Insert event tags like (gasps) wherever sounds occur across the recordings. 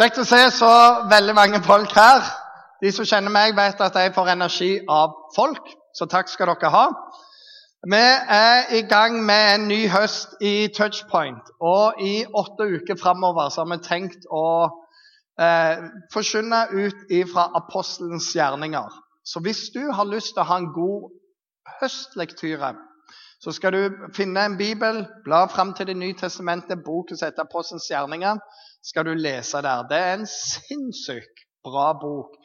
Kjekt å se så veldig mange folk her. De som kjenner meg, vet at jeg får energi av folk, så takk skal dere ha. Vi er i gang med en ny høst i Touchpoint. Og i åtte uker framover har vi tenkt å eh, forkynne ut fra apostelens gjerninger. Så hvis du har lyst til å ha en god høstlektyre, så skal du finne en bibel, bla fram til Det nye testamentet, boken som heter Apostelens gjerninger skal du lese der. Det er en sinnssykt bra bok.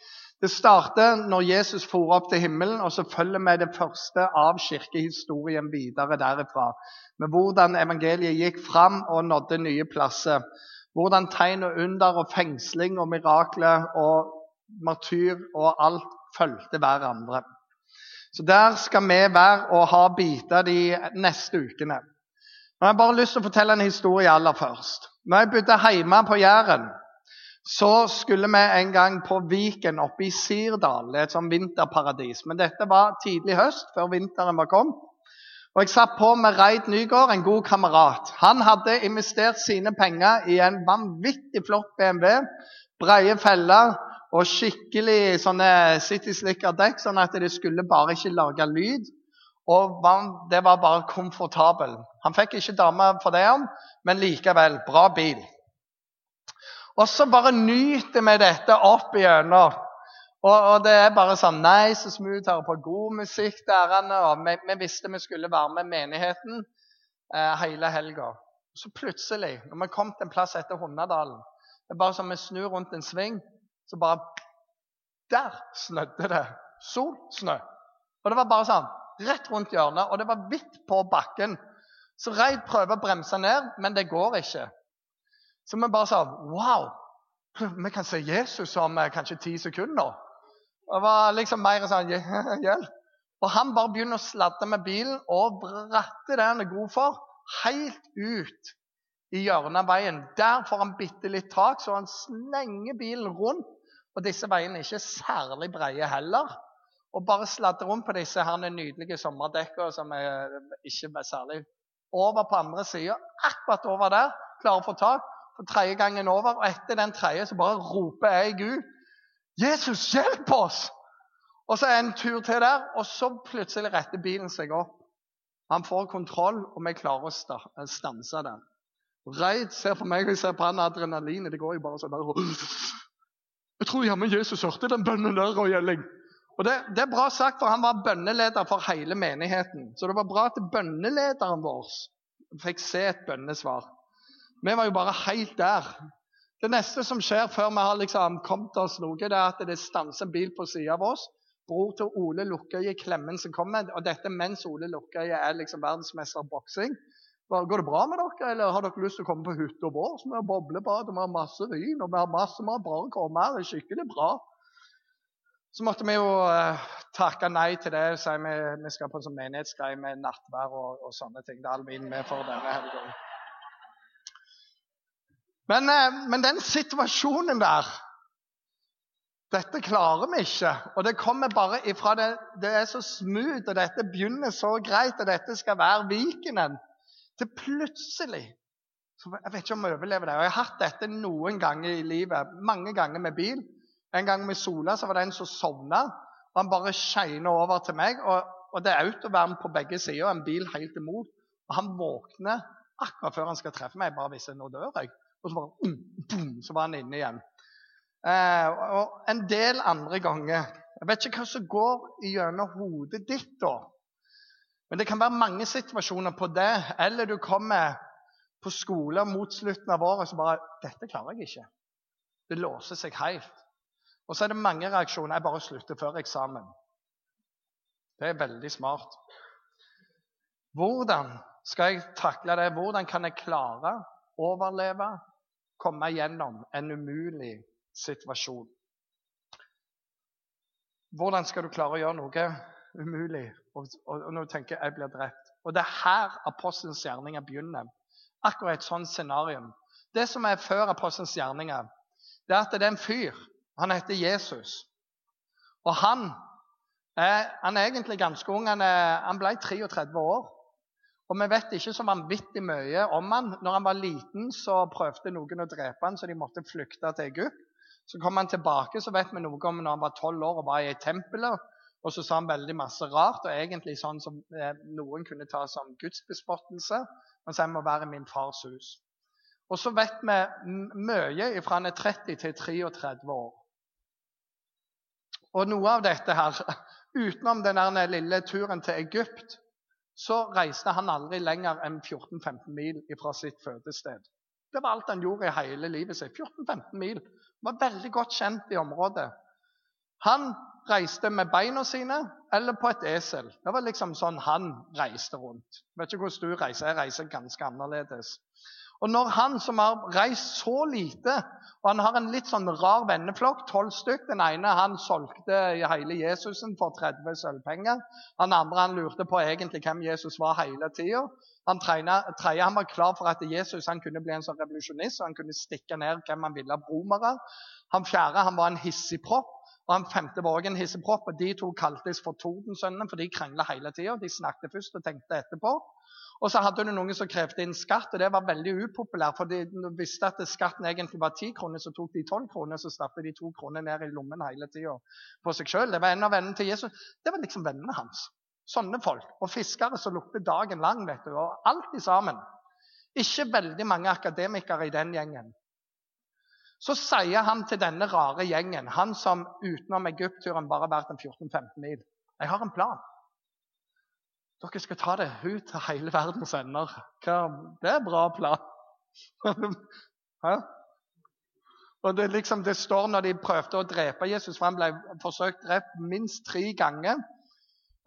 Det starter når Jesus for opp til himmelen, og så følger vi det første av kirkehistorien videre derifra. Med hvordan evangeliet gikk fram og nådde nye plasser. Hvordan tegn og under og fengsling og mirakler og martyr og alt fulgte hverandre. Så der skal vi være og ha biter de neste ukene. Har jeg bare lyst til å fortelle en historie aller først. Når jeg bodde hjemme på Jæren, så skulle vi en gang på Viken oppe i Sirdal. Det er et sånn vinterparadis. Men dette var tidlig høst, før vinteren var kommet. Og Jeg satt på med Reid Nygaard, en god kamerat. Han hadde investert sine penger i en vanvittig flott BMW, breie feller og skikkelig sånne City Slicker-dekk, sånn at det skulle bare ikke lage lyd. Og det var bare komfortabel. Han fikk ikke dame for det, men likevel bra bil. Og så bare nyter vi dette opp igjennom. Og, og, det er bare sånn nice og smooth her på god musikk der. Og vi, vi, visste vi skulle være med menigheten eh, hele helga. Så plutselig, når vi kom til en plass etter Hundadalen Det er bare som vi snur rundt en sving, så bare Der snødde det. Sol, snø. Og det var bare sånn rett rundt hjørnet, og det var hvitt på bakken. Så Reid prøver å bremse ned, men det går ikke. Så vi bare sa Wow! Vi kan se Jesus om eh, kanskje ti sekunder. Det var liksom mer sånn Hjelp! Og han bare begynner å sladde med bilen og bratter det han er god for, helt ut i hjørnet av veien. Der får han bitte litt tak, så han slenger bilen rundt. Og disse veiene er ikke særlig breie heller og bare sladre rundt på disse her nydelige sommerdekkene som er ikke er særlig Over på andre sida, akkurat over der, klarer å få tak. For tredje gangen over, og etter den tredje så bare roper jeg Gud Jesus, hjelp oss! Og så er en tur til der, og så plutselig retter bilen seg opp. Han får kontroll, og vi klarer å stanse den. Reid ser på meg og ser på han adrenalinet. Det går jo bare sånn der. Jeg tror jammen Jesus hørte den bønnen der, og Elling. Og det, det, er bra sagt, for han var bønneleder for hele menigheten. Så det var bra at bønnelederen vår fikk se et bønnesvar. Vi var jo bare helt der. Det neste som skjer før vi har liksom kommet oss noe, det er at det stanser en bil på sida av oss. Bror til Ole Lukkøye Klemmensen kommer, og dette mens Ole Lukkøye er liksom verdensmester i boksing. Går det bra med dere, eller har dere lyst til å komme på hytta vår? Vi har boblebad, og vi har masse vin, og vi har masse mat. Bare kom her, det er skikkelig bra. Så måtte vi jo uh, takke nei til det. Si vi, vi skal på en sånn menighetsgreie med nattvær og, og, sånne ting. Det er Alvin med for denne helga. Men, uh, men, den situasjonen der Dette klarer vi ikke. Og det kommer bare ifra det, det er så smooth, og dette begynner så greit, og dette skal være Vikenen. Til plutselig så Jeg vet ikke om jeg overlever det. Og jeg har hatt dette noen ganger i livet. Mange ganger med bil. En gang med Sola så var det en som sovna. og Han bare skeina over til meg. Og, og det er autoverm på begge sider, en bil helt imot. Og Han våkner akkurat før han skal treffe meg. bare hvis jeg nå dør jeg. Og så bare um, boom, så var han inne igjen. Eh, og en del andre ganger Jeg vet ikke hva som går gjennom hodet ditt da. Men det kan være mange situasjoner på det. Eller du kommer på skole mot slutten av året og bare 'Dette klarer jeg ikke.' Det låser seg helt. Og så er det mange reaksjoner. Jeg bare slutter før eksamen. Det er veldig smart. Hvordan skal jeg takle det? Hvordan kan jeg klare overleve, komme gjennom en umulig situasjon? Hvordan skal du klare å gjøre noe umulig? Og, og, og nå tenker jeg jeg blir drept. Og Det er her apostelens gjerninger begynner. Akkurat et sånt scenario. Det som er før apostelens gjerninger, det er at det er en fyr han heter Jesus. Og han er, han er egentlig ganske ung. Han, er, han ble 33 år. Og vi vet ikke så vanvittig mye om han. Når han var liten, så prøvde noen å drepe han, så de måtte flykte til Egypt. Så kom han tilbake, så vet vi noe om når han var tolv år og var i tempelet. Og så sa han veldig masse rart, og egentlig sånn som eh, noen kunne ta som gudsbespottelse. Men så må være i min fars hus. Og så vet vi mye fra han er 30 til 33 år. Og noe av dette her, (laughs) utenom den lille turen til Egypt, så reiste han aldri lenger enn 14-15 mil fra sitt fødested. Det var alt han gjorde i hele livet sitt. 14-15 mil. Han var veldig godt kjent i området. Han reiste med beina sine eller på et esel. Det var liksom sånn han reiste rundt. Jeg vet ikke hvordan du reiser. Jeg reiser ganske annerledes. Og når han som har reist så lite, og han har en litt sånn rar venneflokk, tolv stykk Den ene han solgte hele Jesusen for 30 sølvpenger. Han andre han lurte på egentlig hvem Jesus var hele tida. Han tredje han var klar for at Jesus han kunne bli en sånn revolusjonist og han kunne stikke ned hvem han ville av romere. Han fjerde han var en hissigpropp. Og han femte var også en hissigpropp. og De to kaltes for Tordensønnene, for de krangla hele tida. De snakket først og tenkte etterpå. Og så hadde du noen som krevde inn skatt, og det var veldig upopulært. For de visste at skatten egentlig var ti kroner, så tok de tolv kroner, så stappet de to kroner ned i lommen hele tida på seg sjøl. Det var en av vennene til Jesus. Det var liksom vennene hans. Sånne folk. Og fiskere som lukter dagen lang, vet du. Og alltid sammen. Ikke veldig mange akademikere i den gjengen. Så sier han til denne rare gjengen, han som utenom Egypt-turen bare har vært en 14-15 mil Jeg har en plan. Dere skal ta det ut til hele verdens ender. Det er en bra plan. (laughs) og det, liksom, det, står når de prøvde å drepe Jesus, for han ble forsøkt drept minst tre ganger.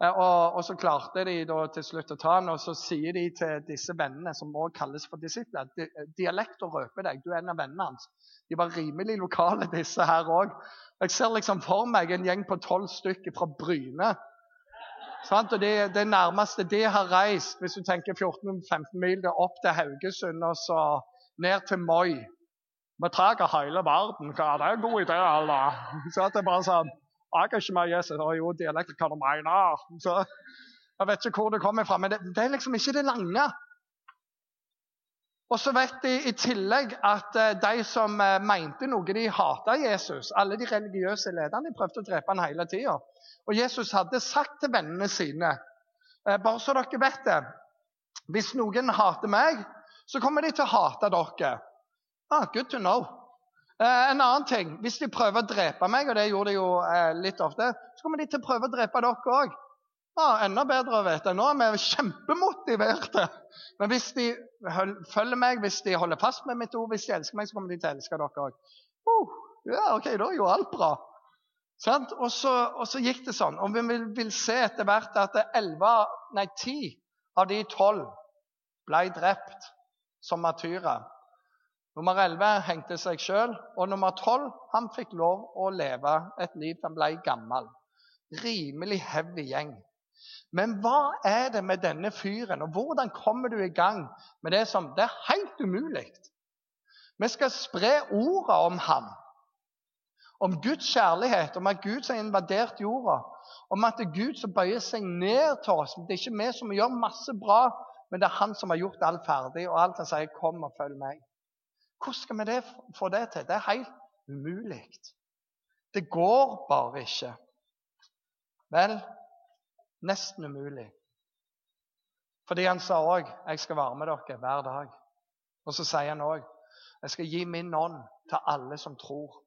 Eh, og, og, så klarte de til slutt å ta han, og så sier de til disse vennene, som også kalles for disipler og røpe deg, du er en av vennene hans. De var rimelig lokale, disse her òg. Jeg ser liksom for meg en gjeng på tolv stykker fra Bryne Sant? Og det, det, nærmeste det har reist, hvis du tenker 14-15 mil, det er opp til Haugesund og så ned til Moi. Vi tar hele verden. Hva er en god idé, eller? (laughs) Så det er bare sånn Jeg er ikke med Jesus. Og jo, dialekt, hva du mener. Så jeg vet ikke hvor det kommer fra, men det, det er liksom ikke det lange. Og så vet de i tillegg at eh, de som eh, mente noe, de hata Jesus. Alle de religiøse lederne de prøvde å drepe han hele tida. Og Jesus hadde sagt til vennene sine, eh, bare så dere vet det Hvis noen hater meg, så kommer de til å hate dere. Ah, good to know. en annen ting, Hvis de prøver å drepe meg, og det gjorde de jo litt ofte, så kommer de til å prøve å drepe dere òg. Ah, enda bedre å vite. Nå er vi kjempemotiverte. Men hvis de følger meg, hvis de holder fast med mitt ord, hvis de elsker meg, så kommer de til å elske dere òg. Uh, ja, ok, da er jo alt bra. Og så, og, så, gikk det sånn. Og vi vil, vil se etter hvert at 11, nei, 10 av de 12 ble drept som martyrer. Nummer 11 hengte seg sjøl, og nummer 12 han fikk lov å leve et liv han ble gammel. Rimelig heavy gjeng. Men hva er det med denne fyren, og hvordan kommer du i gang med det som Det er helt umulig. Vi skal spre ordet om ham, om Guds kjærlighet, om at Gud har invadert jorda, om at det er Gud som bøyer seg ned til oss. Det er ikke vi som gjør masse bra, men det er han som har gjort alt ferdig, og alt han sier 'kom og følg meg'. Hvordan skal vi det, få det til? Det er helt umulig. Det går bare ikke. Vel, Nesten umulig. Fordi han sa òg 'Jeg skal være med dere hver dag'. Og så sier han òg 'Jeg skal gi min ånd til alle som tror'.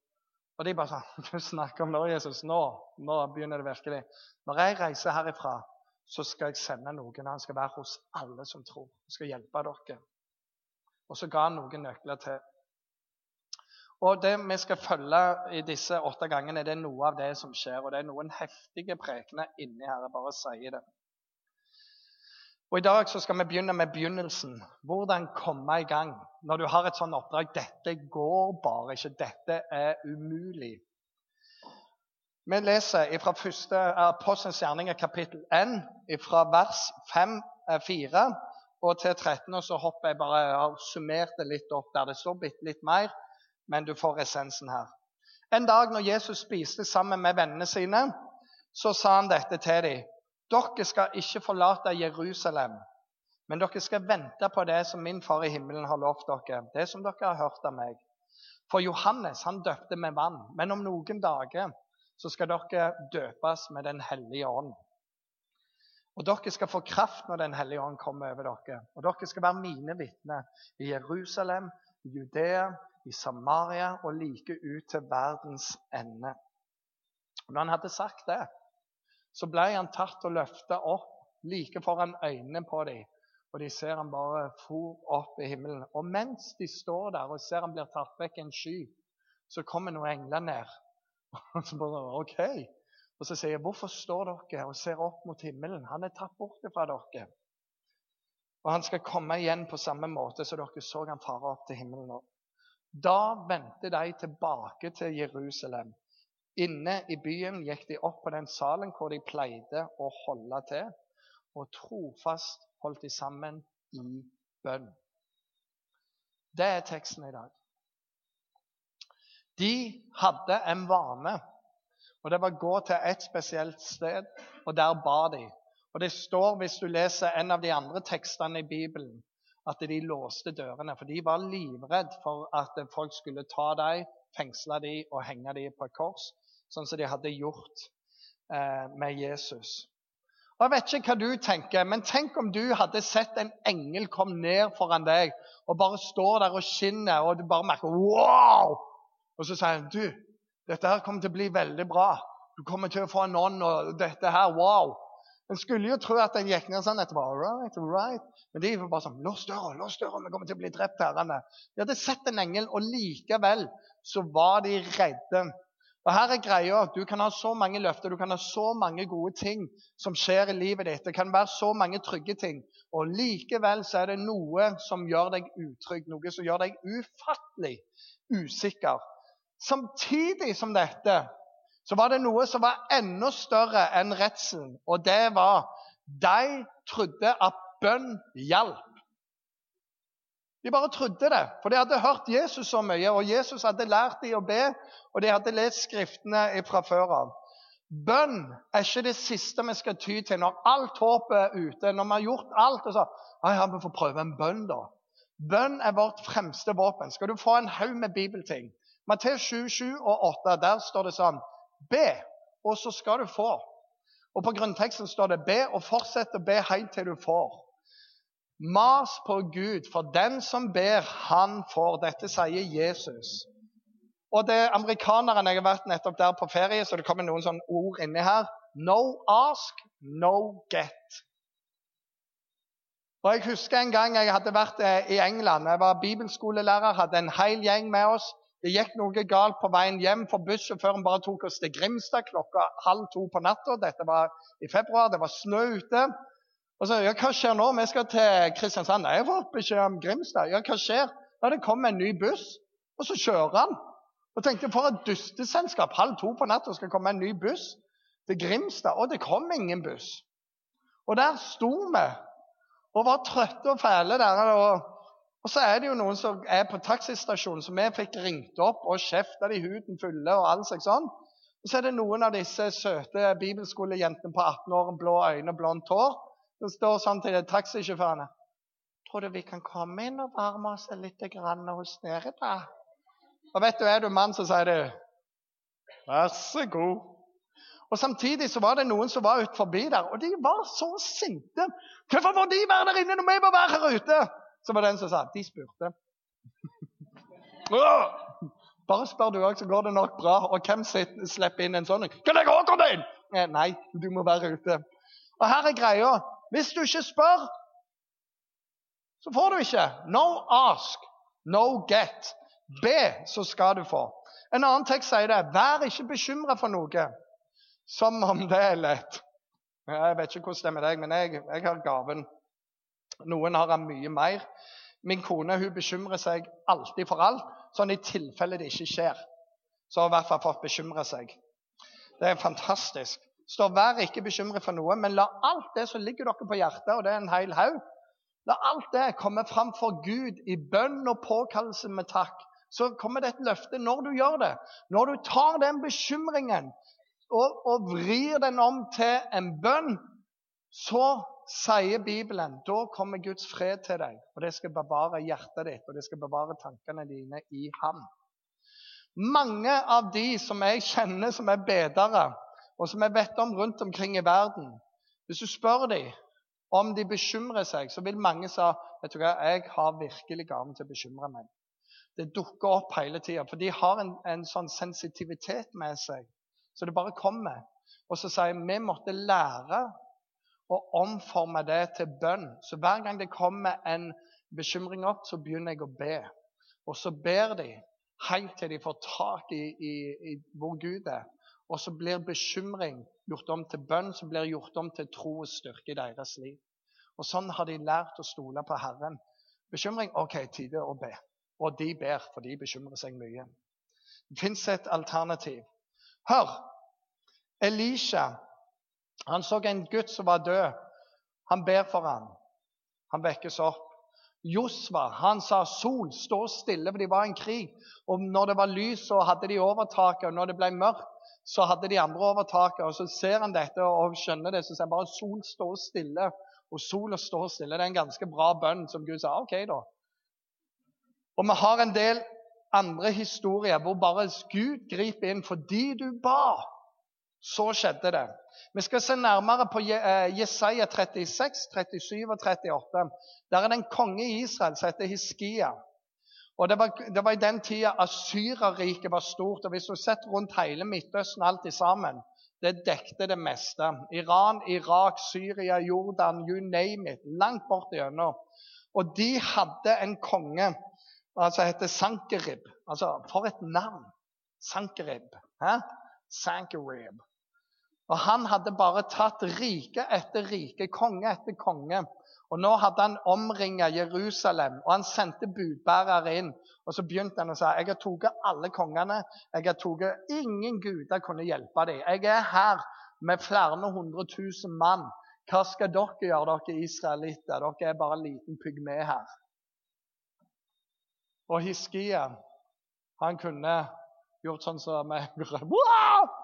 Og de bare sånn (laughs) 'Du snakker om nå, Jesus. Nå, nå begynner det virkelig.' Når jeg reiser herifra, så skal jeg sende noen. Han skal være hos alle som tror. Han skal hjelpe dere. Og så ga han noen nøkler til. Og Det vi skal følge i disse åtte gangene, det er noe av det som skjer. Og det er noen heftige prekener inni her. Jeg bare sier det. Og I dag så skal vi begynne med begynnelsen. Hvordan komme i gang når du har et sånt oppdrag. Dette går bare ikke. Dette er umulig. Vi leser fra første Apostelens gjerninger, kapittel 1, fra vers 5, 4 eh, og til 13. Og så hopper jeg bare og summert det litt opp der det står litt mer men du får essensen her. En dag når Jesus spiste sammen med vennene sine, så sa han dette til dem. Dere skal ikke forlate Jerusalem, Men dere skal vente på det som min far i himmelen har lovt dere, det som dere har hørt av meg. For Johannes han døpte med vann, men om noen dager så skal dere døpes med Den hellige ånd. Og dere skal få kraft når Den hellige ånd kommer over dere. Og dere skal være mine vitner i Jerusalem, i Judea, i Samaria og like ut til verdens ende. Når han hadde sagt det, så ble han tatt og løfta opp like foran øynene på dem. Og de ser han bare for opp i himmelen. Og mens de står der og ser han blir tatt vekk i en sky, så kommer noen engler ned. (laughs) Og så bare, ok. Og så sier jeg, 'Hvorfor står dere og ser opp mot himmelen?' Han er tatt bort fra dere. Og han skal komme igjen på samme måte som dere så han fare opp til himmelen nå. Da vendte de tilbake til Jerusalem. Inne i byen gikk de opp på den salen hvor de pleide å holde til, og trofast holdt de sammen i bønn. Det er teksten i dag. De hadde en vane, og det var å gå til et spesielt sted, og der ba de. Og Det står, hvis du leser en av de andre tekstene i Bibelen, at de låste dørene. For de var livredd for at folk skulle ta dem, fengsle dem og henge dem på et kors, sånn som de hadde gjort eh, med Jesus. Og Jeg vet ikke hva du tenker, men tenk om du hadde sett en engel komme ned foran deg og bare står der og skinner, og du bare merker wow! Og så sier han du, dette her kommer til å bli veldig bra. Du kommer til å få en ånd, og dette her, wow! En skulle jo tro at en gikk ned sånn etterpå. All right, all right. Men de var bare sånn Lås døra, lås døra, vi kommer til å bli drept her. De hadde sett en engel, og likevel så var de redde. Og her er greia, Du kan ha så mange løfter, du kan ha så mange gode ting som skjer i livet ditt. Det kan være så mange trygge ting. Og likevel så er det noe som gjør deg utrygg, noe som gjør deg ufattelig usikker. Samtidig som dette så var det noe som var enda større enn redselen. Og det var de trodde at bønn hjalp. De bare trodde det, for de hadde hørt Jesus så mye, og Jesus hadde lært dem å be, og de hadde lest Skriftene fra før av. Bønn er ikke det siste vi skal ty til når alt håpet er ute. Når vi har gjort alt og så ja, vi får prøve en bønn, da. Bønn er vårt fremste våpen. Skal du få en haug med bibelting Matteus 7, 7 og 8, der står det sånn Be, og så skal du få. Og På grunnteksten står det 'be', og fortsett å be helt til du får. Mas på Gud, for den som ber, han får. Dette sier Jesus. Og det er amerikaneren Jeg har vært nettopp der på ferie, så det kommer noen sånne ord inni her. No ask, no get. Og Jeg husker en gang jeg hadde vært eh, i England. Jeg var bibelskolelærer, hadde en hel gjeng med oss. Det gikk noe galt på veien hjem, for bussjåføren bare tok oss til Grimstad klokka halv to på natta. Dette var i februar, det var snø ute. Og så, ja, 'Hva skjer nå? Vi skal til Kristiansand.' 'Jeg har fått beskjed om Grimstad.' 'Ja, hva skjer?' Ja, det kommer en ny buss, og så kjører han. Og tenkte, For et dusteselskap. Halv to på natta skal komme en ny buss til Grimstad. Og det kom ingen buss. Og der sto vi og var trøtte og fæle der. og og så er det jo noen som er på taxistasjonen, som vi fikk ringt opp og kjefta de huden fulle og all seg sånn. Og så er det noen av disse søte bibelskolejentene på 18 år, blå øyne og blondt hår, som står sånn til taxisjåførene. Tror du vi kan komme inn og varme oss litt grann hos dere, da? Og vet du, er du mann, så sier du Vær så god. Og Samtidig så var det noen som var ute forbi der, og de var så sinte. Hvorfor må de være der inne når vi må være her ute? Så var det en som sa De spurte. (laughs) Bare spør du òg, så går det nok bra. Og hvem slipper inn en sånn? Kan jeg òg komme inn? Eh, nei, du må være ute. Og her er greia. Hvis du ikke spør, så får du ikke. No ask, no get. Be, så skal du få. En annen tekst sier det. Vær ikke bekymra for noe. Som om det er lett. Jeg vet ikke hvordan det er med deg, men jeg, jeg har gaven noen har han mye mer. Min kone hun bekymrer seg alltid for alt, sånn i tilfelle det ikke skjer. Så har hun i hvert fall fått bekymre seg. Det er fantastisk. Står vær ikke bekymret for noe, men la alt det som ligger dere på hjertet, og det er en hel haug, la alt det komme fram for Gud i bønn og påkallelse med takk. Så kommer det et løfte når du gjør det. Når du tar den bekymringen og, og vrir den om til en bønn, så sier Bibelen, da kommer Guds fred til deg, og det skal bevare hjertet ditt, og det skal bevare tankene dine i ham. Mange av de som jeg kjenner som er bedere, og som jeg vet om rundt omkring i verden Hvis du spør dem om de bekymrer seg, så vil mange si vet du hva, jeg har virkelig gaven til å bekymre meg. Det dukker opp hele tida, for de har en, en sånn sensitivitet med seg. Så det bare kommer. Og så sier jeg vi måtte lære å omforme det til bønn. Så hver gang det kommer en bekymring opp, så begynner jeg å be. Og så ber de helt til de får tak i, i, i hvor Gud er. Og så blir bekymring gjort om til bønn, som blir gjort om til tro og styrke i deres liv. Og Sånn har de lært å stole på Herren. Bekymring OK, tide å be. Og de ber, for de bekymrer seg mye. Det fins et alternativ. Hør! Elisha han så en gutt som var død. Han ber for ham. Han vekkes opp. Josva han sa sol, stå stille, for de var en krig. Og når det var lys, så hadde de overtaket. Og når det ble mørkt, så hadde de andre overtaket. Og så ser han dette og skjønner det, så sier han bare sol, stå stille. Og sola står stille. Det er en ganske bra bønn som Gud sa. OK, da. Og vi har en del andre historier hvor bare Gud griper inn fordi du ba. Så skjedde det. Vi skal se nærmere på eh, Jesaja 36, 37 og 38. Der er det en konge i Israel som heter Hiskia. Og Det var, det var i den tida Asyrerriket var stort. og Hvis du har sett rundt hele Midtøsten alt sammen, det dekte det meste. Iran, Irak, Syria, Jordan, you name it. Langt bort igjennom. Og de hadde en konge altså heter Sankerib. Altså, for et navn! Sankerib. Hæ? Sankerib. Og Han hadde bare tatt rike etter rike, konge etter konge. Og Nå hadde han omringa Jerusalem, og han sendte budbærere inn. Og Så begynte han å si jeg har tatt alle kongene. jeg har tatt Ingen guder kunne hjelpe dem. Jeg er her med flere hundre tusen mann. Hva skal dere gjøre, dere israelitter? Dere er bare en liten pygme her. Og Hiskia, han kunne gjort sånn som vi wow!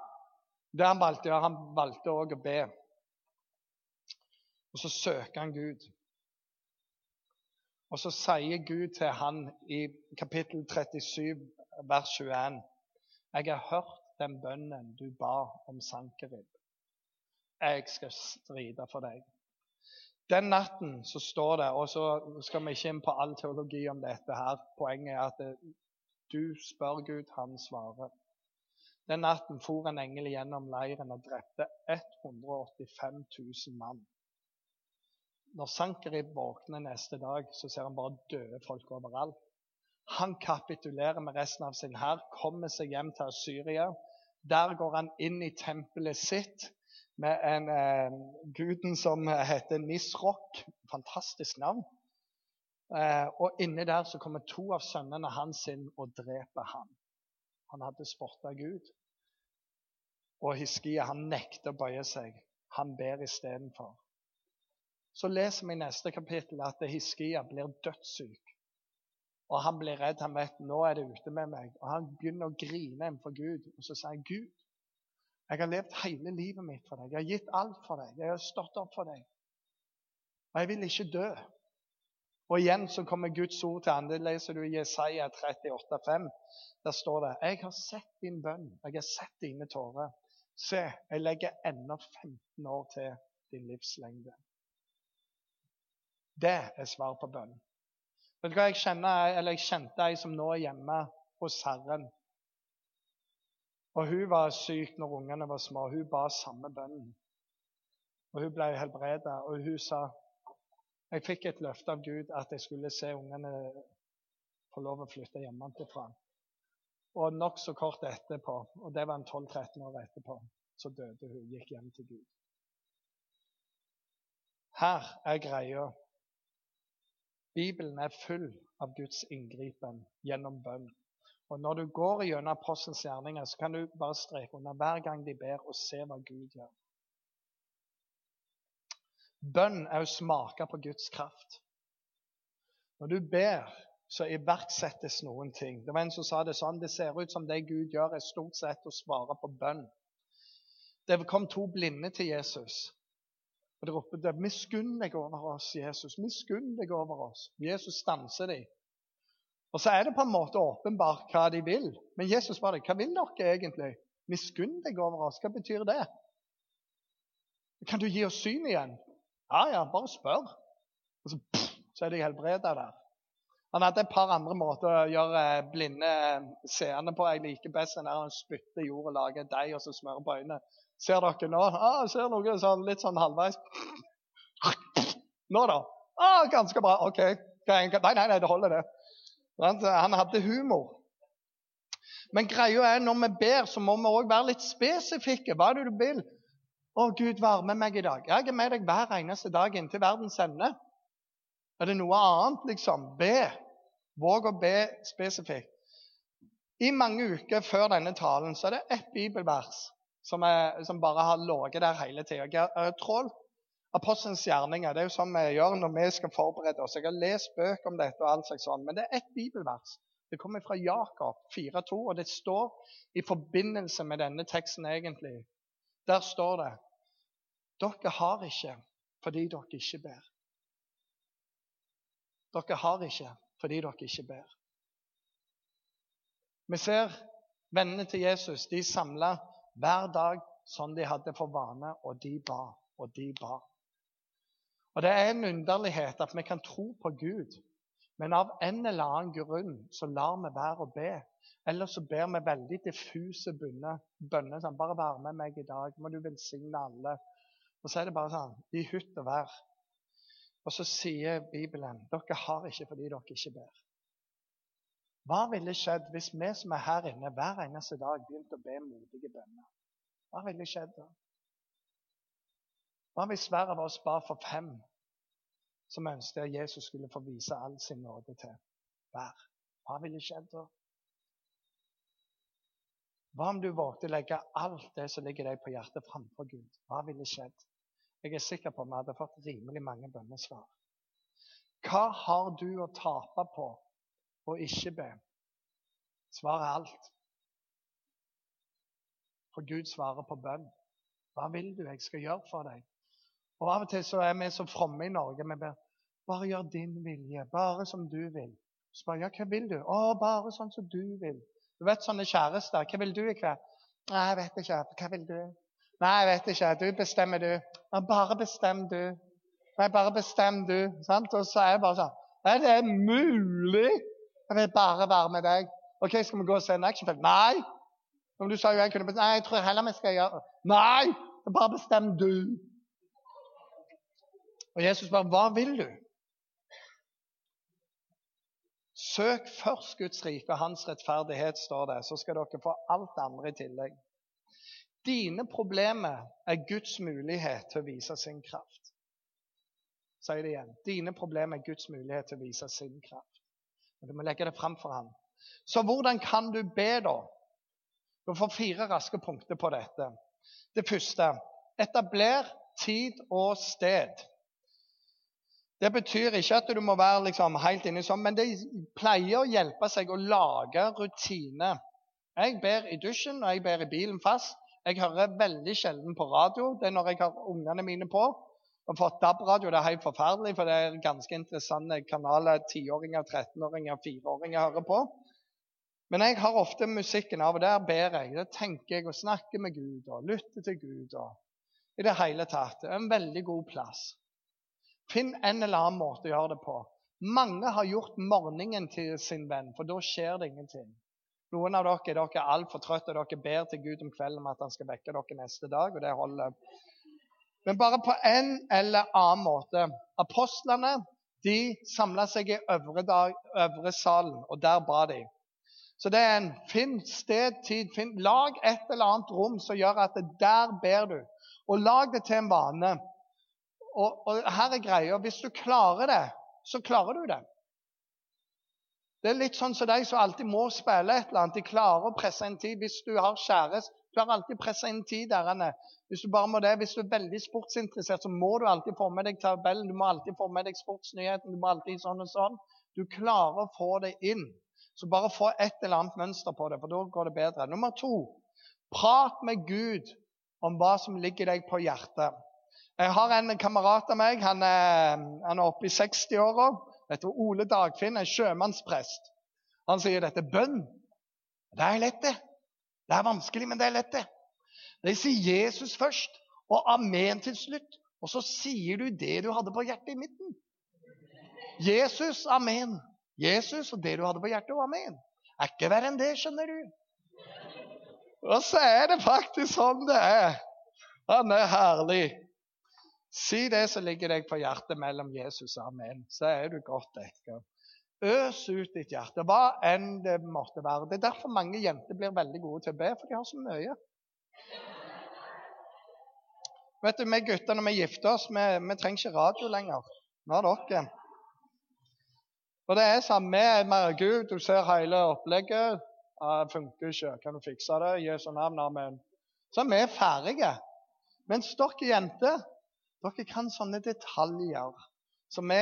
Det han valgte å gjøre, han valgte òg å be. Og så søker han Gud. Og så sier Gud til han i kapittel 37, vers 21.: Jeg har hørt den bønnen du ba om Sankerib. Jeg skal stride for deg. Den natten så står det, og så skal vi ikke inn på all teologi om dette her. Poenget er at du spør Gud, han svarer. Den natten for en engel gjennom leiren og drepte 185 000 mann. Når Sankerib våkner neste dag, så ser han bare døde folk overalt. Han kapitulerer med resten av sin hær, kommer seg hjem til Syria. Der går han inn i tempelet sitt med en eh, guden som heter Nisrok. Fantastisk navn. Eh, og inni der så kommer to av sønnene hans inn og dreper ham. Han hadde sporta Gud. Og Hiskia han nekter å bøye seg. Han ber istedenfor. Så leser vi i neste kapittel at Hiskia blir dødssyk. Og han blir redd. Han vet nå er det ute med meg. Og Han begynner å grine for Gud. Og så sier han, Gud, jeg har levd hele livet mitt for deg. Jeg har gitt alt for deg. Jeg har stått opp for deg. Og jeg vil ikke dø. Og igjen så kommer Guds ord til andre. Leser du Jesaja 38, 5. Der står det Jeg har sett din bønn. Jeg har sett dine tårer. Se, jeg legger ennå 15 år til din livslengde. Det er svar på bønn. Vet du hva Jeg kjenner, jeg kjente ei som nå er hjemme hos Herren. Og Hun var syk når ungene var små. Hun ba samme bønnen. Og Hun ble helbredet, og hun sa jeg fikk et løfte av Gud at jeg skulle se ungene få lov å flytte hjemmefra. Og nokså kort etterpå, og det var en 12-13 år etterpå, så døde hun. Gikk hjem til Gud. Her er greia. Bibelen er full av Guds inngripen gjennom bønn. Og Når du går gjennom apostelens gjerninger, så kan du bare streke under hver gang de ber, og se hva Gud gjør. Bønn er å smake på Guds kraft. Når du ber, så iverksettes noen ting. Det var en som sa det sånn Det ser ut som det Gud gjør, er stort sett å svare på bønn. Det kom to blinde til Jesus. Og de ropte 'Miskunn deg over oss, Jesus. Miskunn deg over oss.' Jesus stanser dem. Og så er det på en måte åpenbart hva de vil. Men Jesus spør 'Hva vil dere egentlig?' Miskunn deg over oss. Hva betyr det? Kan du gi oss syn igjen? Ja, ja, bare spør. Og så, pff, så er de helbreda der. Han hadde et par andre måter å gjøre blinde seende på. Jeg liker best der han spytter jord og lager deig og så smører på øynene. Ser dere nå? Ah, ser noe sånn, litt sånn halvveis. Nå, da? Ah, ganske bra. OK. Nei, nei, nei, det holder, det. Han hadde humor. Men greia er når vi ber, så må vi òg være litt spesifikke. Hva er det du vil? Å, Gud, varme meg i dag. Jeg er med deg hver eneste dag inntil verdens ende. Er det noe annet, liksom? Be. Våg å be spesifikt. I mange uker før denne talen så er det ett bibelvers som, er, som bare har ligget der hele tida. Trål. Apostelens gjerninger. Det er jo sånn vi gjør når vi skal forberede oss. Jeg har lest bøker om dette, og alt slags sånn, men det er ett bibelvers det kommer fra Jakob 4,2, og det står i forbindelse med denne teksten egentlig. Der står det Dere har ikke fordi dere ikke ber. Dere har ikke fordi dere ikke ber. Vi ser vennene til Jesus. De samla hver dag sånn de hadde for vane, og de ba, og de ba. Og Det er en underlighet at vi kan tro på Gud men av en eller annen grunn så lar vi være å be. Eller så ber vi veldig diffuse bønner sånn, 'Bare vær med meg i dag. Må du velsigne alle.' Og så er det bare sånn i hytt og vær. Og så sier Bibelen dere har ikke fordi dere ikke ber. Hva ville skjedd hvis vi som er her inne hver eneste dag, begynte å be modige bønner? Hva ville skjedd da? Hva hvis hver av oss ba for fem som ønsket at Jesus skulle få vise all sin nåde til hver. Hva ville skjedd da? Hva om du vågte å legge alt det som ligger deg på hjertet, framfor Gud? Hva ville skjedd? Jeg er sikker på at vi hadde fått rimelig mange bønnesvar. Hva har du å tape på å ikke be? Svaret er alt. For Gud svarer på bønn. Hva vil du jeg skal gjøre for deg? Og Av og til så er vi så fromme i Norge. Vi ber bare gjør din vilje, bare som du vil. Så bare, ja, hva vil du? Å, bare sånn som du vil. Du vet sånne kjærester. Hva vil du i kveld? Nei, jeg vet ikke. Hva vil du? Nei, jeg vet ikke. Du bestemmer, du. Men bare bestem, du. Nei, bare bestem, du. Sant? Og så er jeg bare sånn Er det mulig? Jeg vil bare være med deg. OK, skal vi gå og se en actionfilm? Nei! Men du sa jo jeg kunne bestemme. Nei, jeg tror heller vi skal gjøre Nei! Bare bestem, du. Og Jesus bare Hva vil du? Søk først Guds rike og hans rettferdighet, står det, så skal dere få alt andre i tillegg. Dine problemer er Guds mulighet til å vise sin kraft. Sier det igjen. Dine problemer er Guds mulighet til å vise sin kraft. Du må legge det fram for ham. Så hvordan kan du be, da? Du får fire raske punkter på dette. Det første etabler tid og sted. Det betyr ikke at du må være liksom helt inne sånn, men det pleier å hjelpe seg å lage rutiner. Jeg ber i dusjen, og jeg ber i bilen fast. Jeg hører veldig sjelden på radio. Det er når jeg har ungene mine på. Og fått DAB-radio det er helt forferdelig, for det er ganske interessante kanaler tiåringer, 13-åringer, 4-åringer hører på. Men jeg har ofte musikken av, og der ber jeg. Da tenker jeg og snakker med Gud og lytter til Gud. og I det hele tatt. Det er en veldig god plass. Finn en eller annen måte å gjøre det på. Mange har gjort morgenen til sin venn, for da skjer det ingenting. Noen av dere, dere er altfor trøtte, og dere ber til Gud om kvelden om at han skal vekke dere neste dag. og det holder. Men bare på en eller annen måte. Apostlene de samla seg i øvre, dag, øvre, salen, og der ba de. Så det er en Finn sted, tid. Finn, lag et eller annet rom som gjør at det der ber du. Og lag det til en vane. Og, og her er greia hvis du klarer det, så klarer du det. Det er litt sånn som de som alltid må spille et eller annet. De klarer å presse en tid. Hvis du har kjæreste, klarer alltid å en tid der. Hvis du bare må det, hvis du er veldig sportsinteressert, så må du alltid få med deg tabellen. Du må alltid få med deg sportsnyheten. Du må alltid sånn og sånn. Du klarer å få det inn. Så bare få et eller annet mønster på det, for da går det bedre. Nummer to prat med Gud om hva som ligger deg på hjertet. Jeg har en kamerat av meg. Han er, han er oppe i 60-åra. Ole Dagfinn, en sjømannsprest. Han sier dette bønn. Det er lett, det. Det er vanskelig, men det er lett, det. De sier Jesus først og amen til slutt. Og så sier du det du hadde på hjertet i midten. Jesus, amen. Jesus og det du hadde på hjertet, og amen. Er ikke verre enn det, skjønner du. Og så er det faktisk sånn det er. Han er herlig. Si det som ligger deg på hjertet mellom Jesus og amen, så er du godt dekka. Øs ut ditt hjerte, hva enn det måtte være. Det er derfor mange jenter blir veldig gode til å be, for de har så mye. Vet du, Vi gutter når vi gifter oss, vi, vi trenger ikke radio lenger. Nå har dere. Og det er vi er Gud, du ser hele opplegget. Det funker ikke. Kan du fikse det? Jesu navn, amen. Så er vi ferdige. Mens dere jenter, dere kan sånne detaljer. Så vi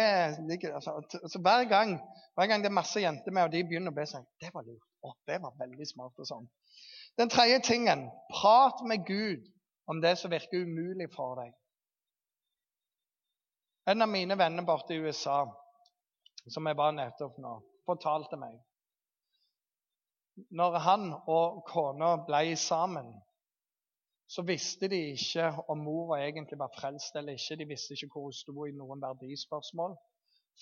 altså, altså, hver, gang, hver gang det er masse jenter med, og de begynner å be seg Det var lurt. Å, det var veldig smart. og sånn. Den tredje tingen prat med Gud om det som virker umulig for deg. En av mine venner borte i USA, som jeg var nettopp nå, fortalte meg Når han og kona ble sammen, så visste de ikke om mora egentlig var frelst eller ikke. De visste ikke hvor hun sto i noen verdispørsmål.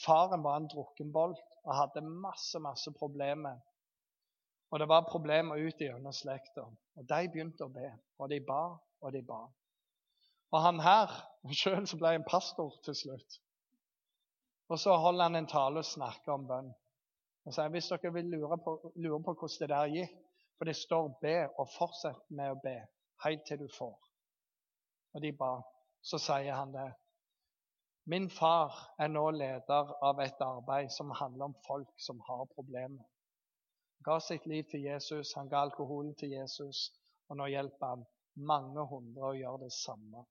Faren var en drukkenbolt og hadde masse, masse problemer. Og det var problemer ut gjennom slekta. Og de begynte å be, og de ba og de ba. Og han her sjøl ble en pastor til slutt. Og så holder han en tale og snakker om bønn. Og sier hvis dere vil lure på, lure på hvordan det der gikk For det står 'be', og fortsett med å be helt til du får. Og de ba. Så sier han det. Min far er nå leder av et arbeid som handler om folk som har problemer. Han ga sitt liv til Jesus, han ga alkoholen til Jesus, og nå hjelper han mange hundre å gjøre det samme.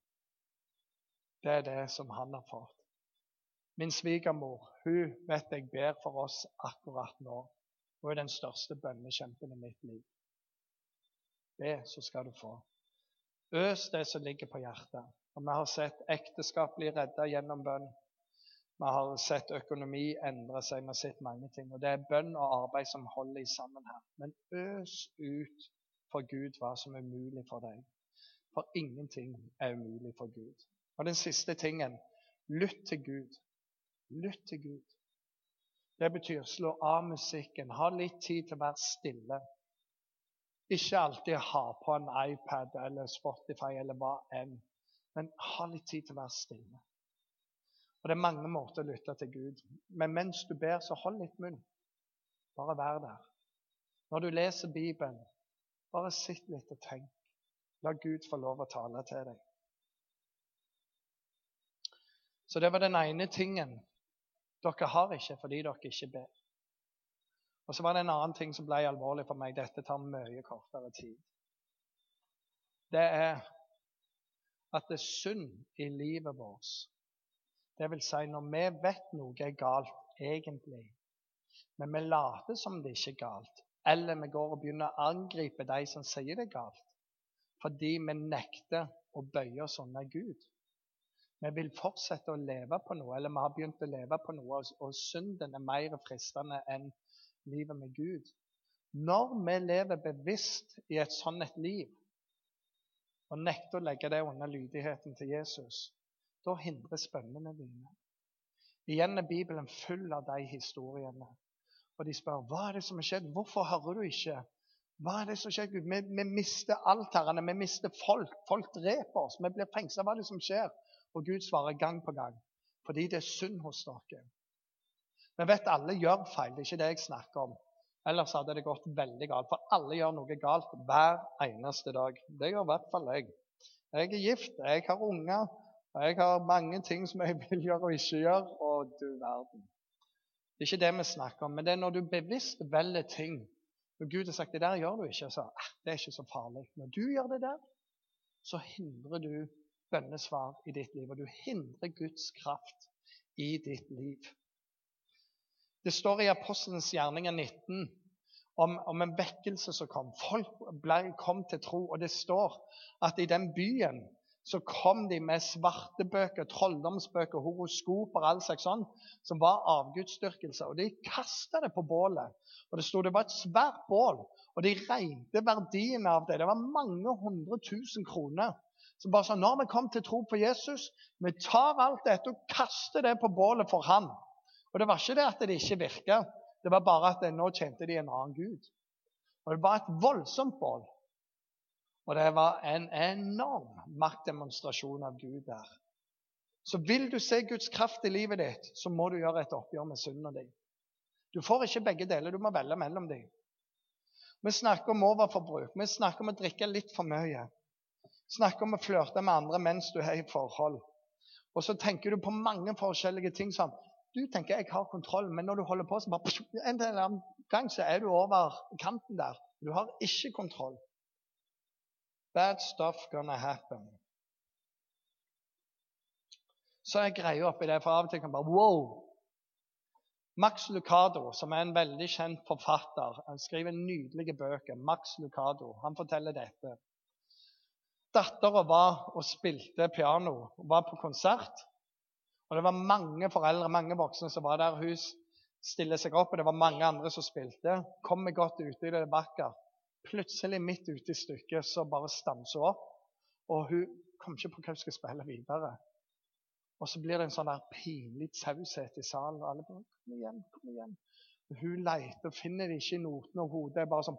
Det er det som han har fått. Min svigermor hun vet jeg ber for oss akkurat nå. Hun er den største bønnekjempen i mitt liv. Be, så skal du få. Øs det som ligger på hjertet. Og Vi har sett ekteskap bli redda gjennom bønn. Vi har sett økonomi endre seg. Vi har sett mange ting. Og Det er bønn og arbeid som holder i sammen her. Men øs ut for Gud hva som er mulig for deg. For ingenting er umulig for Gud. Og den siste tingen lytt til Gud. Lytt til Gud. Det betyr slå av musikken, ha litt tid til å være stille. Ikke alltid ha på en iPad eller Spotify eller hva enn, men ha litt tid til å være stille. Og Det er mange måter å lytte til Gud. Men mens du ber, så hold litt munn. Bare vær der. Når du leser Bibelen, bare sitt litt og tenk. La Gud få lov å tale til deg. Så det var den ene tingen dere har ikke fordi dere ikke ber. Og så var det en annen ting som ble alvorlig for meg. Dette tar mye kortere tid. Det er at det er synd i livet vårt. Det vil si når vi vet noe er galt egentlig, men vi later som det ikke er galt, eller vi går og begynner å angripe de som sier det er galt, fordi vi nekter å bøye oss under Gud. Vi vil fortsette å leve på noe, eller vi har begynt å leve på noe, og synden er mer fristende enn livet med Gud. Når vi lever bevisst i et sånt et liv, og nekter å legge det under lydigheten til Jesus, da hindres bønnene dine. Igjen er Bibelen full av de historiene. Og de spør hva er det som har skjedd. Hvorfor hører du ikke? Hva er det som skjer, Gud? Vi, vi mister alt, herrene. Vi mister folk. Folk dreper oss. Vi blir fengsla. Hva er det som skjer? Og Gud svarer gang på gang. Fordi det er synd hos dere. Vi vet alle gjør feil. Det er ikke det jeg snakker om. Ellers hadde det gått veldig galt. For alle gjør noe galt hver eneste dag. Det gjør i hvert fall jeg. Jeg er gift, jeg har unger, og jeg har mange ting som jeg (laughs) vil gjøre og ikke gjøre. Og du verden. Det er ikke det vi snakker om, men det er når du bevisst velger ting Når Gud har sagt det der gjør du ikke, så ah, det er ikke så farlig. Når du gjør det der, så hindrer du bønnesvar i ditt liv. Og du hindrer Guds kraft i ditt liv. Det står i Apostelens gjerninger 19 om, om, en vekkelse som kom. Folk ble, kom til tro. Og det står at i den byen så kom de med svartebøker, trolldomsbøker, horoskoper all slags sånn, som var avgudsdyrkelse. Og de kasta det på bålet. Og Det sto det var et svært bål, og de regnet verdien av det. Det var mange hundre tusen kroner. Så bare sånn, Når vi kom til tro på Jesus, vi tar alt dette og kaster det på bålet for han. Og Det var ikke det at det ikke virka, det var bare at nå kjente de en annen gud. Og Det var et voldsomt bål. Og det var en enorm maktdemonstrasjon av Gud der. Så vil du se Guds kraft i livet ditt, så må du gjøre et oppgjør med synden din. Du får ikke begge deler, du må velge mellom dem. Vi snakker om overforbruk. Vi snakker om å drikke litt for mye. Vi snakker om å flørte med andre mens du er i forhold. Og så tenker du på mange forskjellige ting som Du tenker 'jeg har kontroll', men når du holder på, så bare en eller annen gang så er du over kanten der. Du har ikke kontroll. Bad stuff gonna happen. Så er greia oppi det, for av og til kan bare wow. Max Lucado, som er en veldig kjent forfatter, han skriver nydelige bøker. Max Lucado, han forteller dette. Dattera var og spilte piano, var på konsert. Og Det var mange foreldre, mange voksne som var der. Hun stiller seg opp, og det var mange andre som spilte. Kommer godt ute i det vakkert. Plutselig, midt ute i stykket, så bare stanser hun opp. Og hun kom ikke på hva hun skal spille videre. Og så blir det en sånn der pinlig taushet i salen. og alle bare, kom igjen, kom igjen. Og hun leter og finner det ikke i notene, og hodet er bare sånn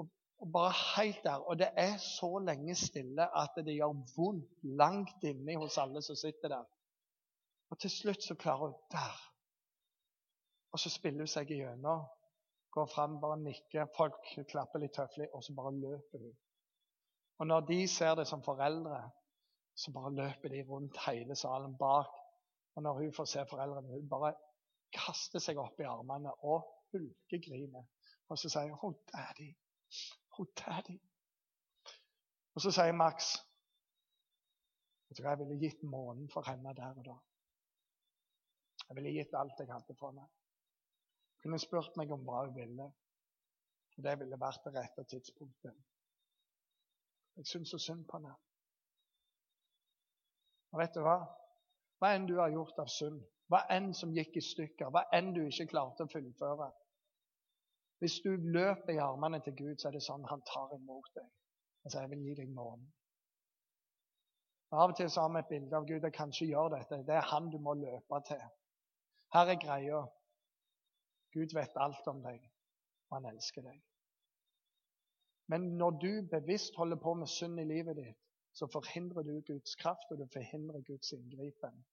og, og bare helt der. Og det er så lenge stille at det gjør vondt langt inni hos alle som sitter der. Og til slutt så klarer hun Der! Og så spiller hun seg igjennom går fram, bare nikker, folk klapper litt høflig, og så bare løper hun. Og når de ser det som foreldre, så bare løper de rundt hele salen bak. Og når hun får se foreldrene, hun bare kaster seg opp i armene og hulkegriner. Og så sier hun 'Oh, daddy'. Oh, daddy. Og så sier Max jeg tror jeg ville gitt månen for henne der og da. Jeg ville gitt alt jeg hadde for henne kunne spurt meg om hva hun ville. Og det ville vært det rette tidspunktet. Jeg syns så synd på henne. Og vet du hva? Hva enn du har gjort av synd, hva enn som gikk i stykker, hva enn du ikke klarte å fullføre Hvis du løper i armene til Gud, så er det sånn han tar imot deg. Han sier 'Jeg vil gi deg morgen'. Av og til så har vi et bilde av Gud. Jeg kan ikke gjøre dette. Det er han du må løpe til. Her er greia. Gud vet alt om deg, og han elsker deg. Men når du bevisst holder på med synd i livet ditt, så forhindrer du Guds kraft, og du forhindrer Guds inngripen.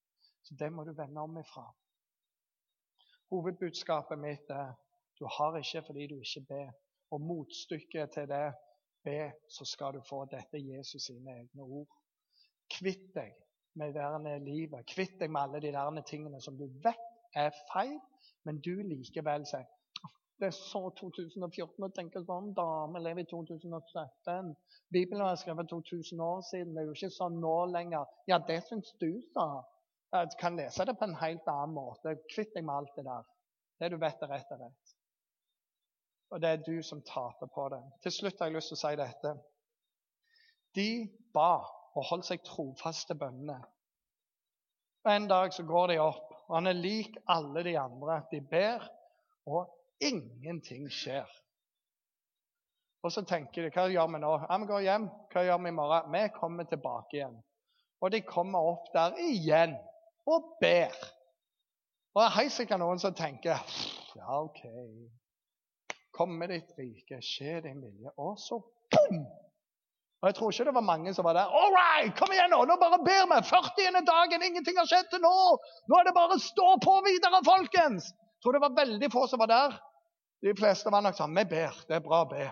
Så det må du vende om ifra. Hovedbudskapet mitt er du har ikke fordi du ikke ber. Og motstykket til det be, så skal du få dette Jesus sine egne ord. Kvitt deg med det der livet. Kvitt deg med alle de der tingene som du vet er feil, men du likevel sier det er så 2014 å tenke sånn. Damer lever i 2017. Bibelen var skrevet 2000 år siden. Det er jo ikke sånn nå lenger. Ja, det syns du, sa Jeg kan lese det på en helt annen måte. Kvitt deg med alt det der. Det du vet er rett, og rett. Og det er du som taper på det. Til slutt har jeg lyst til å si dette. De ba og holdt seg trofaste bønnene. Og En dag så går de opp og han er lik alle de andre. De ber, og ingenting skjer. Og så tenker de hva gjør vi nå? Ja, vi går hjem. Hva gjør vi i morgen? Vi kommer tilbake igjen. Og de kommer opp der igjen og ber. Og det er helt sikkert noen som tenker ja, OK. Kom med ditt rike, skje din vilje. Og så boom! Og Jeg tror ikke det var mange som var der. All right, kom igjen nå! Nå bare ber vi! 40. dagen, ingenting har skjedd til nå! Nå er det bare å stå på videre, folkens! Jeg tror det var veldig få som var der. De fleste var nok sånn Vi ber. Det er bra å be.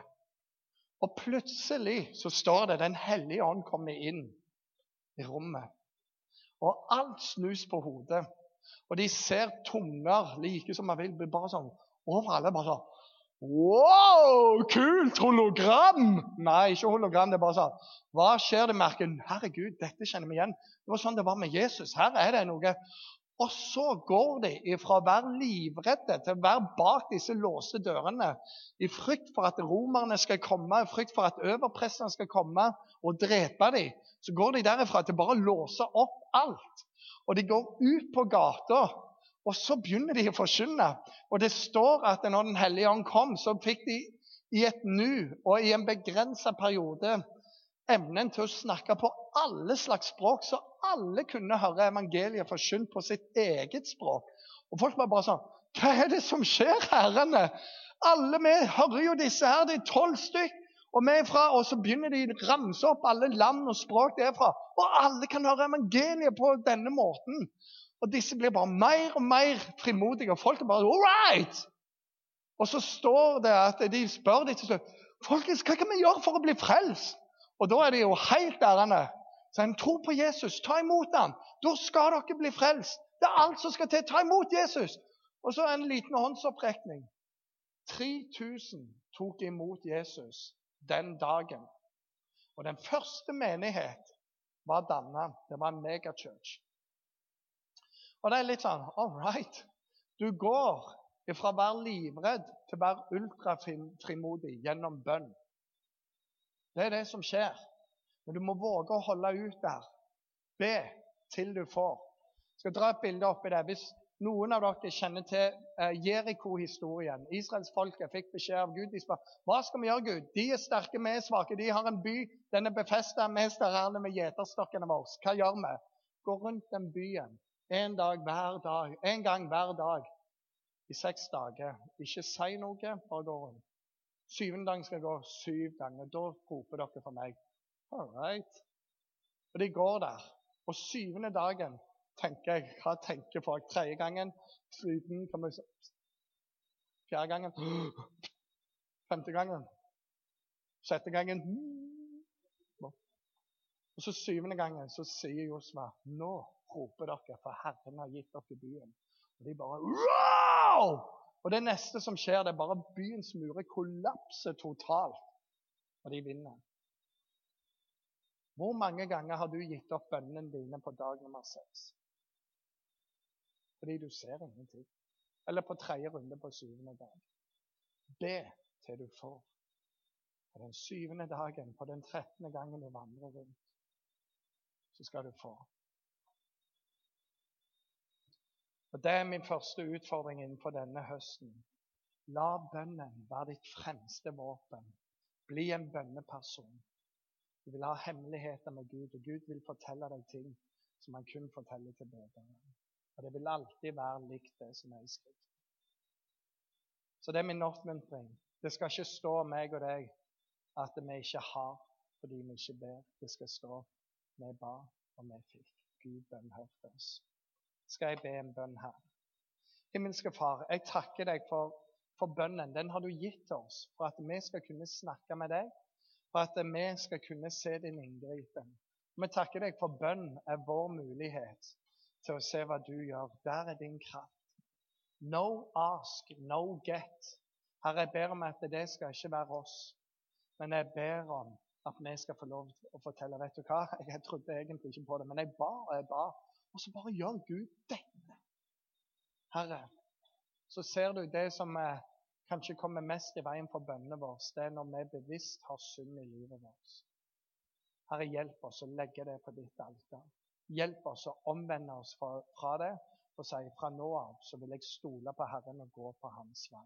Og plutselig så står det Den hellige ånd kommer inn i rommet. Og alt snus på hodet. Og de ser tunger like som man vil, bare sånn over bare sånn Wow, kult! Hologram! Nei, ikke hologram. Det er bare sånn. Hva skjer det? Merker Herregud, dette kjenner vi igjen. Det var sånn det var med Jesus. Her er det noe Og så går de fra å være livredde til å være bak disse låste dørene i frykt for at romerne skal komme, i frykt for at overprestene skal komme og drepe dem. Så går de derifra til bare å låse opp alt. Og de går ut på gata, og så begynner de å forkynne. Og det står at når Den hellige ånd kom, så fikk de i et nu og i en begrensa periode evnen til å snakke på alle slags språk, så alle kunne høre evangeliet forkynt på sitt eget språk. Og folk var bare sånn Hva er det som skjer, herrene? Alle vi hører jo disse her, det er tolv stykk. Og, og så begynner de å ramse opp alle land og språk derfra. Og alle kan høre evangeliet på denne måten. Og disse blir bare mer og mer frimodige. Og folk er bare all right! Og så står det at de spør de til slutt Folkens, hva kan vi gjøre for å bli frelst? Og da er de jo helt ærende. Så en tro på Jesus, ta imot ham. Da skal dere bli frelst. Det er alt som skal til. Ta imot Jesus. Og så en liten håndsopprekning. 3000 tok imot Jesus den dagen. Og den første menighet var danna. Det var en megachurch. Og det er litt sånn All right. Du går fra å være livredd til å være ultrafrimodig gjennom bønn. Det er det som skjer. Men du må våge å holde ut der. Be til du får. Jeg skal dra et bilde oppi det. Hvis noen av dere kjenner til eh, Jeriko-historien Israelsfolket fikk beskjed av Gud. De spør hva skal vi gjøre, Gud? De er sterke, vi er svake. De har en by. Den er befesta. Vi står her med gjeterstokkene våre. Hva gjør vi? Gå rundt den byen en dag hver dag. En gang hver dag i seks dager. Ikke si noe, bare gå rundt. Syvende dagen skal jeg gå syv ganger. Da roper dere for meg. All right. Og de går der. Og syvende dagen tenker jeg Hva tenker folk? Tredje gangen sliten kan man Fjerde gangen (gasps) Femte gangen Sjette gangen (gasps) Og så syvende gangen så sier Josva nå roper dere, for Herren har gitt dere byen. Og de bare wow! Og det neste som skjer, det er bare byens murer kollapser totalt, og de vinner. Hvor mange ganger har du gitt opp bønnene dine på dag nummer seks? Fordi du ser ingenting. Eller på tredje runde på syvende dag. Be til du får. På den syvende dagen, på den trettende gangen du vandrer rundt, så skal du få. Og Det er min første utfordring innenfor denne høsten. La bønnen være ditt fremste våpen. Bli en bønneperson. Du vil ha hemmeligheter med Gud, og Gud vil fortelle deg ting som han kun forteller til bedre. Og det vil alltid være likt det som er i Skriften. Så det er min oppmuntring. Det skal ikke stå meg og deg at vi ikke har fordi vi ikke ber. Det skal stå vi ba, og vi fikk. Gud bønnhørte oss skal jeg be en bønn her. Himmelske Far, jeg takker deg for, for bønnen. Den har du gitt oss for at vi skal kunne snakke med deg, for at vi skal kunne se din inngripen. Vi takker deg for bønn er vår mulighet til å se hva du gjør. Der er din kraft. No ask, no get. Herre, jeg ber om at det skal ikke være oss, men jeg ber om at vi skal få lov til å fortelle. Vet du hva? Jeg trodde egentlig ikke på det, men jeg ba og jeg ba. Og så bare gjør Gud dette. Herre, så ser du det som eh, kanskje kommer mest i veien for bønnene våre, det er når vi bevisst har synd i livet vårt. Herre, hjelp oss å legge det på ditt alter. Hjelp oss å omvende oss fra, fra det og si fra nå av så vil jeg stole på Herren og gå på Hans vei.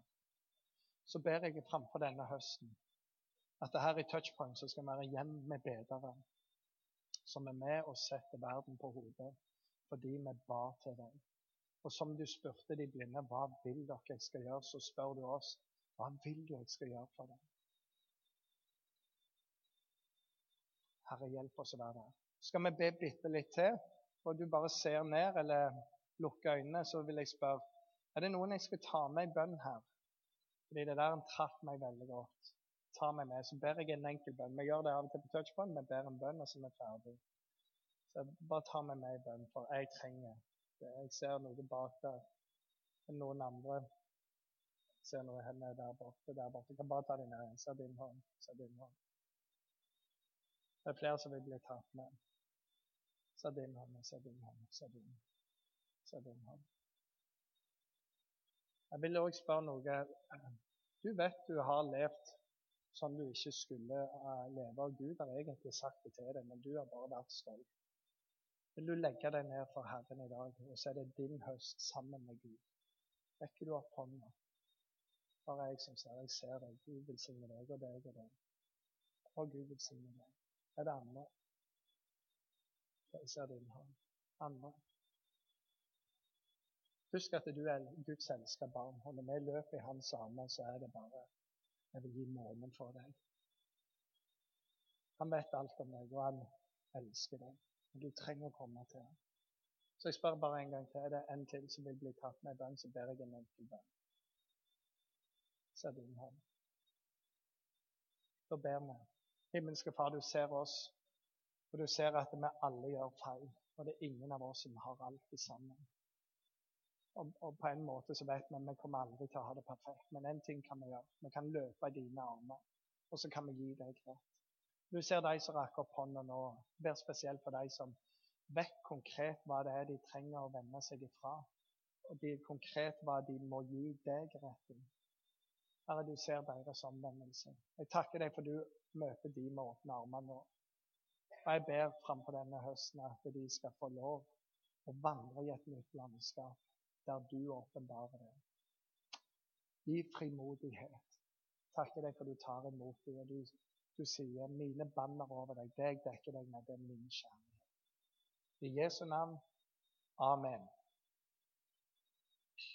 Så ber jeg framfor denne høsten at det her i Touchpoint så skal vi være igjen med bedre, som er med og setter verden på hodet fordi vi ba til deg. Og som du spurte de blinde hva vil dere jeg skal gjøre, så spør du oss hva vil du jeg skal gjøre for deg. Herre, hjelp oss å være der. Skal vi be bitte litt til? Og du bare ser ned eller lukker øynene, så vil jeg spørre er det noen jeg skal ta med i bønn her. Fordi det der traff meg veldig godt. Ta meg med. Så ber jeg en enkel bønn. Vi gjør det av og til på touchbånd. Vi ber en bønn, og så er vi ferdig. Så bare ta med meg bønn, for jeg trenger det. Jeg ser noe bak der. Noen andre jeg ser noe hender der borte. der borte. Jeg kan bare ta din ned. Se din hånd. Se din hånd. Det er flere som vil bli tatt med. Se din hånd, se din hånd, se din se din hånd. Jeg vil òg spørre noe. Du vet du har levd som du ikke skulle uh, leve. Og Gud har egentlig sagt det til deg, men du har bare vært stolt. Vil du legge deg ned for Herren i dag, og så er det din høst sammen med Gud? Rekker du opp hånda? Bare jeg som ser jeg ser deg. Gud velsigne deg og deg og deg. Og Gud velsigne deg. Er det andre? Jeg ser din hånd. Andre? Husk at du er Guds elska barn, og når vi løper i Hans armer, så er det bare Jeg vil gi månen for deg. Han vet alt om deg, og han elsker deg. Men du trenger å komme til ham. Så jeg spør bare en gang til. Er det en til som vil bli tatt med i bønn, så ber jeg en enkel bønn. Så er din hånd. Da ber vi. Himmelske Far, du ser oss, og du ser at vi alle gjør feil. Og det er ingen av oss som har alt sammen. Og, og, på en måte så vet vi at vi kommer aldri til å ha det perfekt. Men én ting kan vi gjøre. Vi kan løpe i dine armer, og så kan vi gi deg rett. Du ser de som rakker opp hånda nå. Ber spesielt for de som vet konkret hva det er de trenger å vende seg ifra. Og de konkret hva de må gi deg rett i. Herre, du ser deres omvendelse. Jeg takker deg for du møter de med åpne armer nå. Og jeg ber frampå denne høsten at de skal få lov å vandre i et nytt landskap der du åpenbarer det. Gi frimodighet. Takker deg for du tar imot dem, og du, du sier mine banner over deg, det jeg dekker deg med, det er min kjærlighet. I Jesu navn. Amen.